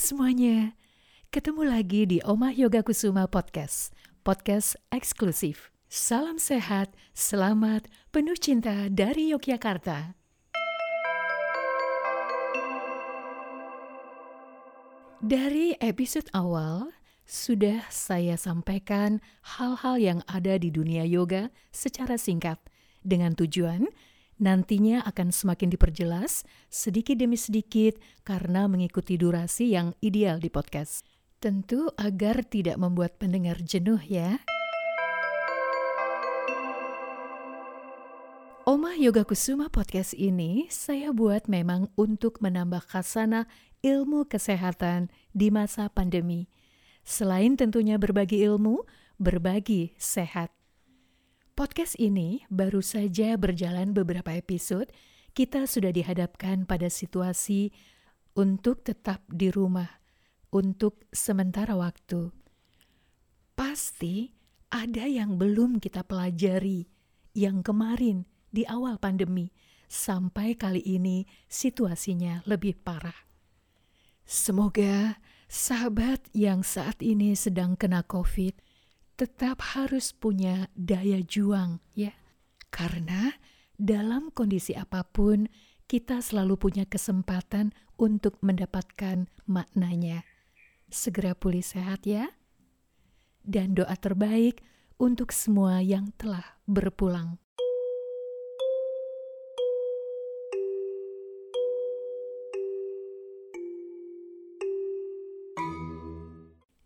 semuanya, ketemu lagi di Omah Yoga Kusuma Podcast, podcast eksklusif. Salam sehat, selamat, penuh cinta dari Yogyakarta. Dari episode awal, sudah saya sampaikan hal-hal yang ada di dunia yoga secara singkat, dengan tujuan nantinya akan semakin diperjelas sedikit demi sedikit karena mengikuti durasi yang ideal di podcast. Tentu agar tidak membuat pendengar jenuh ya. Omah Yoga Kusuma podcast ini saya buat memang untuk menambah khasana ilmu kesehatan di masa pandemi. Selain tentunya berbagi ilmu, berbagi sehat. Podcast ini baru saja berjalan beberapa episode, kita sudah dihadapkan pada situasi untuk tetap di rumah untuk sementara waktu. Pasti ada yang belum kita pelajari yang kemarin di awal pandemi sampai kali ini situasinya lebih parah. Semoga sahabat yang saat ini sedang kena COVID tetap harus punya daya juang ya. Karena dalam kondisi apa pun kita selalu punya kesempatan untuk mendapatkan maknanya. Segera pulih sehat ya. Dan doa terbaik untuk semua yang telah berpulang.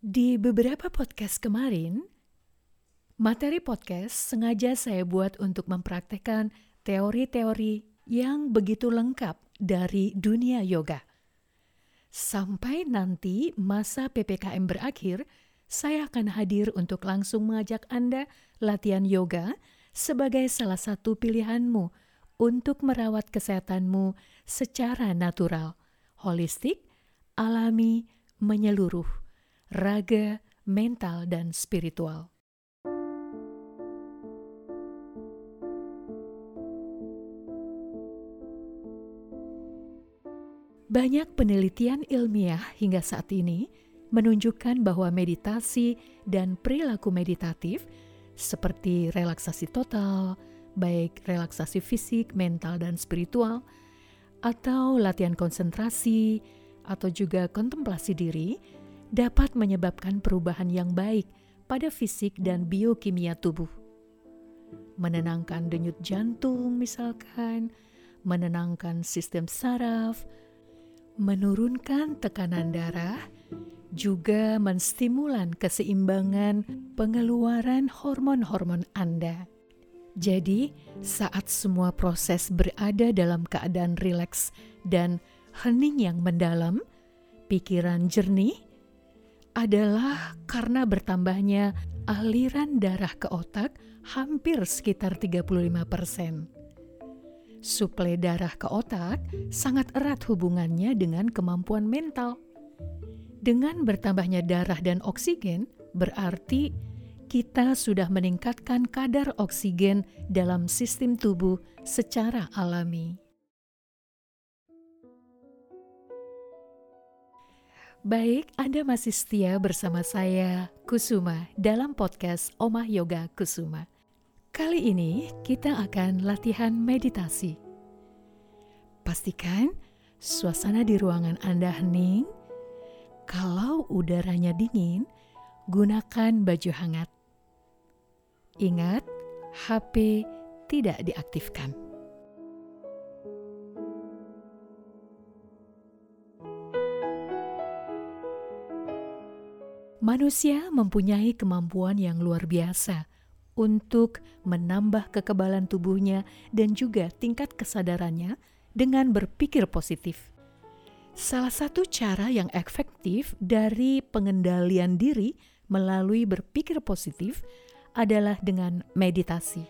Di beberapa podcast kemarin, Materi podcast sengaja saya buat untuk mempraktekkan teori-teori yang begitu lengkap dari dunia yoga. Sampai nanti masa PPKM berakhir, saya akan hadir untuk langsung mengajak Anda latihan yoga sebagai salah satu pilihanmu untuk merawat kesehatanmu secara natural, holistik, alami, menyeluruh, raga, mental, dan spiritual. Banyak penelitian ilmiah hingga saat ini menunjukkan bahwa meditasi dan perilaku meditatif seperti relaksasi total, baik relaksasi fisik, mental, dan spiritual, atau latihan konsentrasi, atau juga kontemplasi diri, dapat menyebabkan perubahan yang baik pada fisik dan biokimia tubuh. Menenangkan denyut jantung misalkan, menenangkan sistem saraf, menurunkan tekanan darah, juga menstimulan keseimbangan pengeluaran hormon-hormon Anda. Jadi, saat semua proses berada dalam keadaan rileks dan hening yang mendalam, pikiran jernih adalah karena bertambahnya aliran darah ke otak hampir sekitar 35 persen. Suplai darah ke otak sangat erat hubungannya dengan kemampuan mental. Dengan bertambahnya darah dan oksigen, berarti kita sudah meningkatkan kadar oksigen dalam sistem tubuh secara alami. Baik, Anda masih setia bersama saya, Kusuma, dalam podcast Omah Yoga Kusuma. Kali ini kita akan latihan meditasi. Pastikan suasana di ruangan Anda hening. Kalau udaranya dingin, gunakan baju hangat. Ingat, HP tidak diaktifkan. Manusia mempunyai kemampuan yang luar biasa untuk menambah kekebalan tubuhnya dan juga tingkat kesadarannya dengan berpikir positif. Salah satu cara yang efektif dari pengendalian diri melalui berpikir positif adalah dengan meditasi.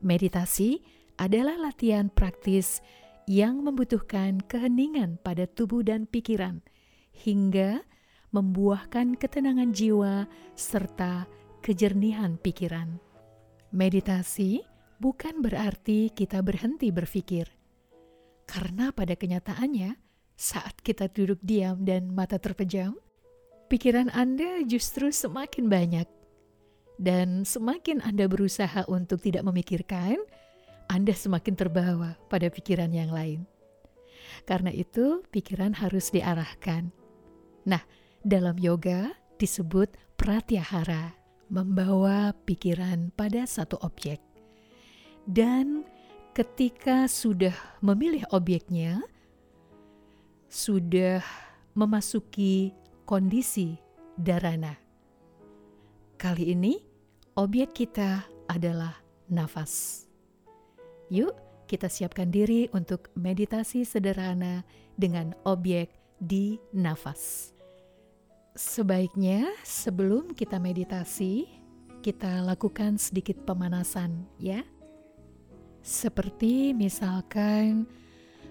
Meditasi adalah latihan praktis yang membutuhkan keheningan pada tubuh dan pikiran hingga membuahkan ketenangan jiwa serta kejernihan pikiran. Meditasi bukan berarti kita berhenti berpikir, karena pada kenyataannya saat kita duduk diam dan mata terpejam, pikiran Anda justru semakin banyak. Dan semakin Anda berusaha untuk tidak memikirkan, Anda semakin terbawa pada pikiran yang lain. Karena itu, pikiran harus diarahkan. Nah, dalam yoga disebut pratyahara, membawa pikiran pada satu objek. Dan ketika sudah memilih objeknya, sudah memasuki kondisi darana. Kali ini, objek kita adalah nafas. Yuk, kita siapkan diri untuk meditasi sederhana dengan objek di nafas. Sebaiknya sebelum kita meditasi, kita lakukan sedikit pemanasan ya. Seperti misalkan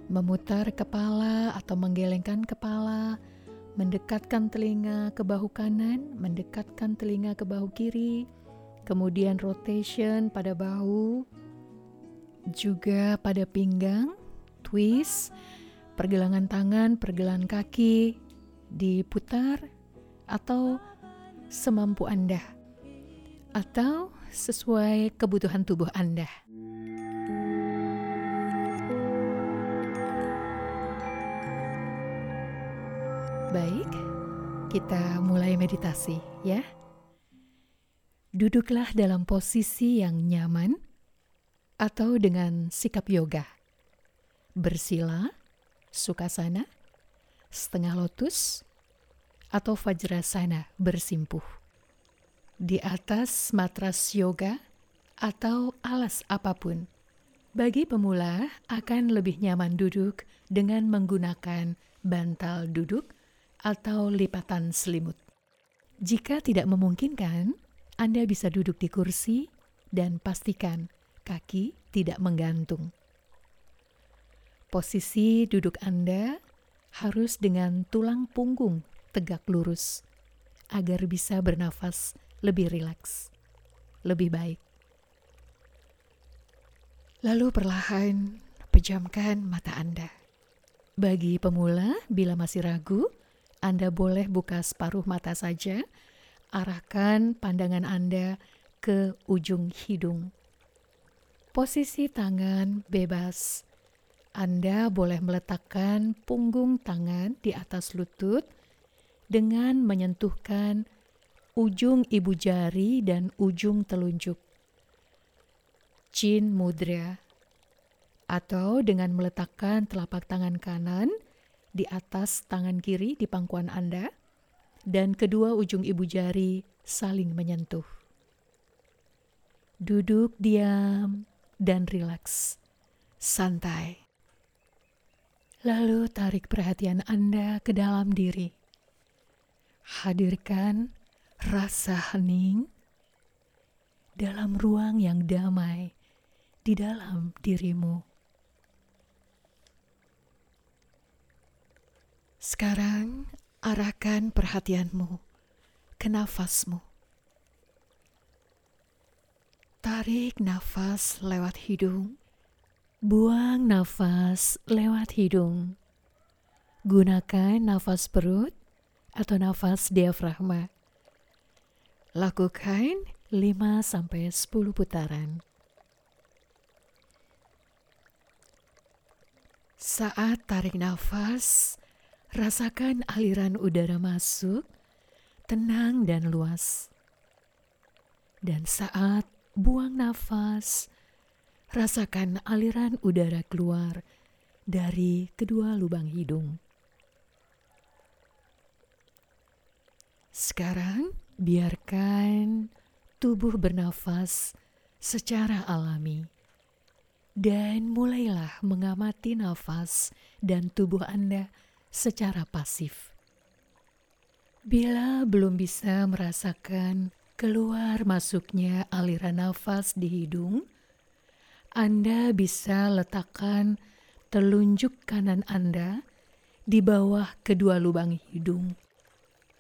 memutar kepala atau menggelengkan kepala, mendekatkan telinga ke bahu kanan, mendekatkan telinga ke bahu kiri, kemudian rotation pada bahu, juga pada pinggang, twist, pergelangan tangan, pergelangan kaki, diputar, atau semampu Anda, atau sesuai kebutuhan tubuh Anda. Baik, kita mulai meditasi ya. Duduklah dalam posisi yang nyaman atau dengan sikap yoga. Bersila, sukasana, setengah lotus, atau vajrasana bersimpuh. Di atas matras yoga atau alas apa pun. Bagi pemula akan lebih nyaman duduk dengan menggunakan bantal duduk atau lipatan selimut. Jika tidak memungkinkan, Anda bisa duduk di kursi dan pastikan kaki tidak menggantung. Posisi duduk Anda harus dengan tulang punggung tegak lurus agar bisa bernafas lebih rileks, lebih baik. Lalu perlahan pejamkan mata Anda. Bagi pemula, bila masih ragu, anda boleh buka separuh mata saja, arahkan pandangan Anda ke ujung hidung. Posisi tangan bebas. Anda boleh meletakkan punggung tangan di atas lutut dengan menyentuhkan ujung ibu jari dan ujung telunjuk. Chin mudra atau dengan meletakkan telapak tangan kanan di atas tangan kiri di pangkuan Anda, dan kedua ujung ibu jari saling menyentuh. Duduk diam dan rileks, santai. Lalu tarik perhatian Anda ke dalam diri. Hadirkan rasa hening dalam ruang yang damai di dalam dirimu. Sekarang arahkan perhatianmu ke nafasmu. Tarik nafas lewat hidung, buang nafas lewat hidung. Gunakan nafas perut atau nafas diafragma. Lakukan 5 sampai 10 putaran. Saat tarik nafas, Rasakan aliran udara masuk, tenang dan luas. Dan saat buang nafas, rasakan aliran udara keluar dari kedua lubang hidung. Sekarang, biarkan tubuh bernafas secara alami, dan mulailah mengamati nafas dan tubuh Anda secara pasif. Bila belum bisa merasakan keluar masuknya aliran nafas di hidung, Anda bisa letakkan telunjuk kanan Anda di bawah kedua lubang hidung.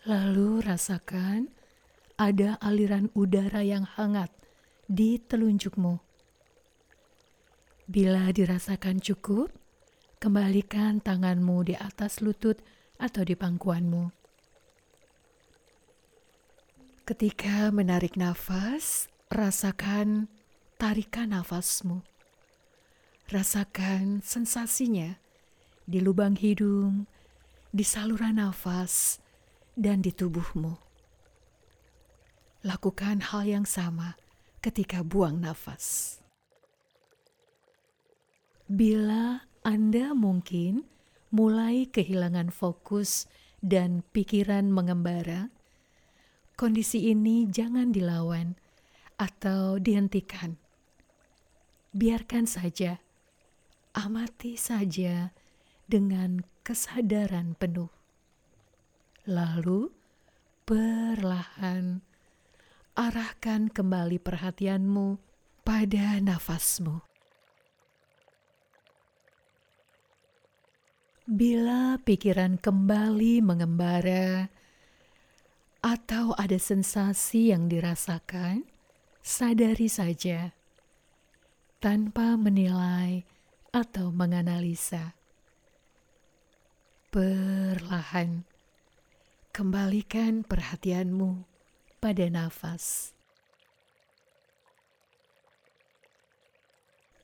Lalu rasakan ada aliran udara yang hangat di telunjukmu. Bila dirasakan cukup, Kembalikan tanganmu di atas lutut atau di pangkuanmu. Ketika menarik nafas, rasakan tarikan nafasmu. Rasakan sensasinya di lubang hidung, di saluran nafas, dan di tubuhmu. Lakukan hal yang sama ketika buang nafas. Bila Anda mungkin mulai kehilangan fokus dan pikiran mengembara, kondisi ini jangan dilawan atau dihentikan. Biarkan saja, amati saja dengan kesadaran penuh. Lalu, perlahan arahkan kembali perhatianmu pada nafasmu. Bila pikiran kembali mengembara atau ada sensasi yang dirasakan, sadari saja tanpa menilai atau menganalisa. Perlahan kembalikan perhatianmu pada nafas.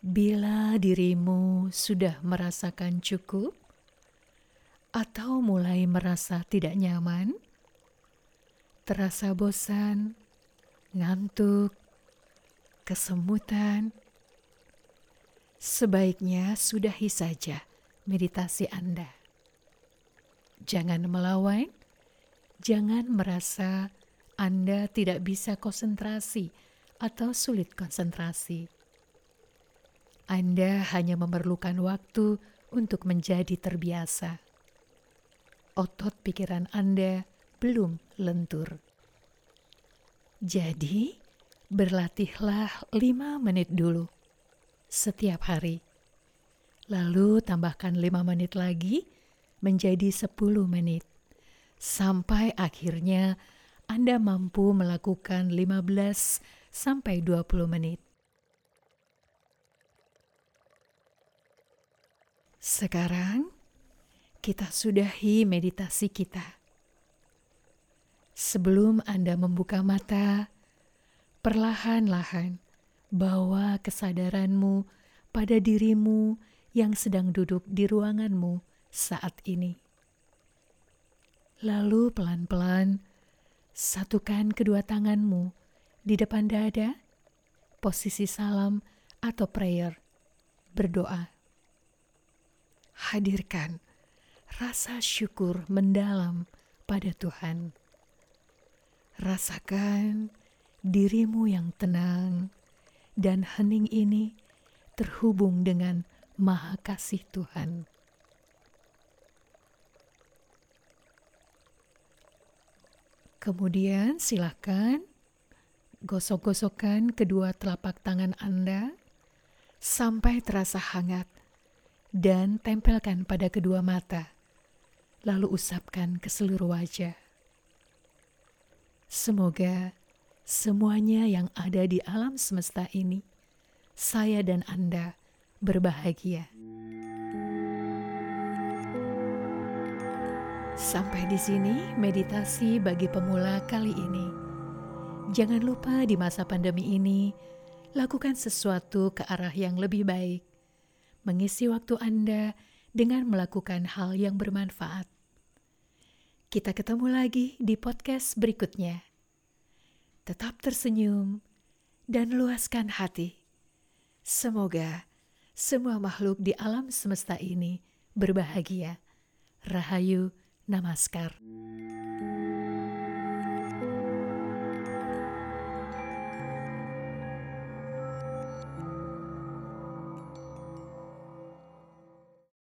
Bila dirimu sudah merasakan cukup, atau mulai merasa tidak nyaman, terasa bosan, ngantuk, kesemutan, sebaiknya sudahi saja meditasi Anda. Jangan melawan, jangan merasa Anda tidak bisa konsentrasi atau sulit konsentrasi. Anda hanya memerlukan waktu untuk menjadi terbiasa otot pikiran Anda belum lentur. Jadi, berlatihlah lima menit dulu setiap hari. Lalu tambahkan lima menit lagi menjadi sepuluh menit. Sampai akhirnya Anda mampu melakukan 15 sampai 20 menit. Sekarang kita sudahi meditasi kita. Sebelum Anda membuka mata, perlahan-lahan bawa kesadaranmu pada dirimu yang sedang duduk di ruanganmu saat ini. Lalu pelan-pelan satukan kedua tanganmu di depan dada, posisi salam atau prayer, berdoa. Hadirkan rasa syukur mendalam pada Tuhan. Rasakan dirimu yang tenang dan hening ini terhubung dengan Maha Kasih Tuhan. Kemudian silakan gosok-gosokkan kedua telapak tangan Anda sampai terasa hangat dan tempelkan pada kedua mata lalu usapkan ke seluruh wajah. Semoga semuanya yang ada di alam semesta ini, saya dan Anda berbahagia. Sampai di sini meditasi bagi pemula kali ini. Jangan lupa di masa pandemi ini, lakukan sesuatu ke arah yang lebih baik. Mengisi waktu Anda dengan melakukan hal yang bermanfaat. Kita ketemu lagi di podcast berikutnya. Tetap tersenyum dan luaskan hati. Semoga semua makhluk di alam semesta ini berbahagia. Rahayu Namaskar.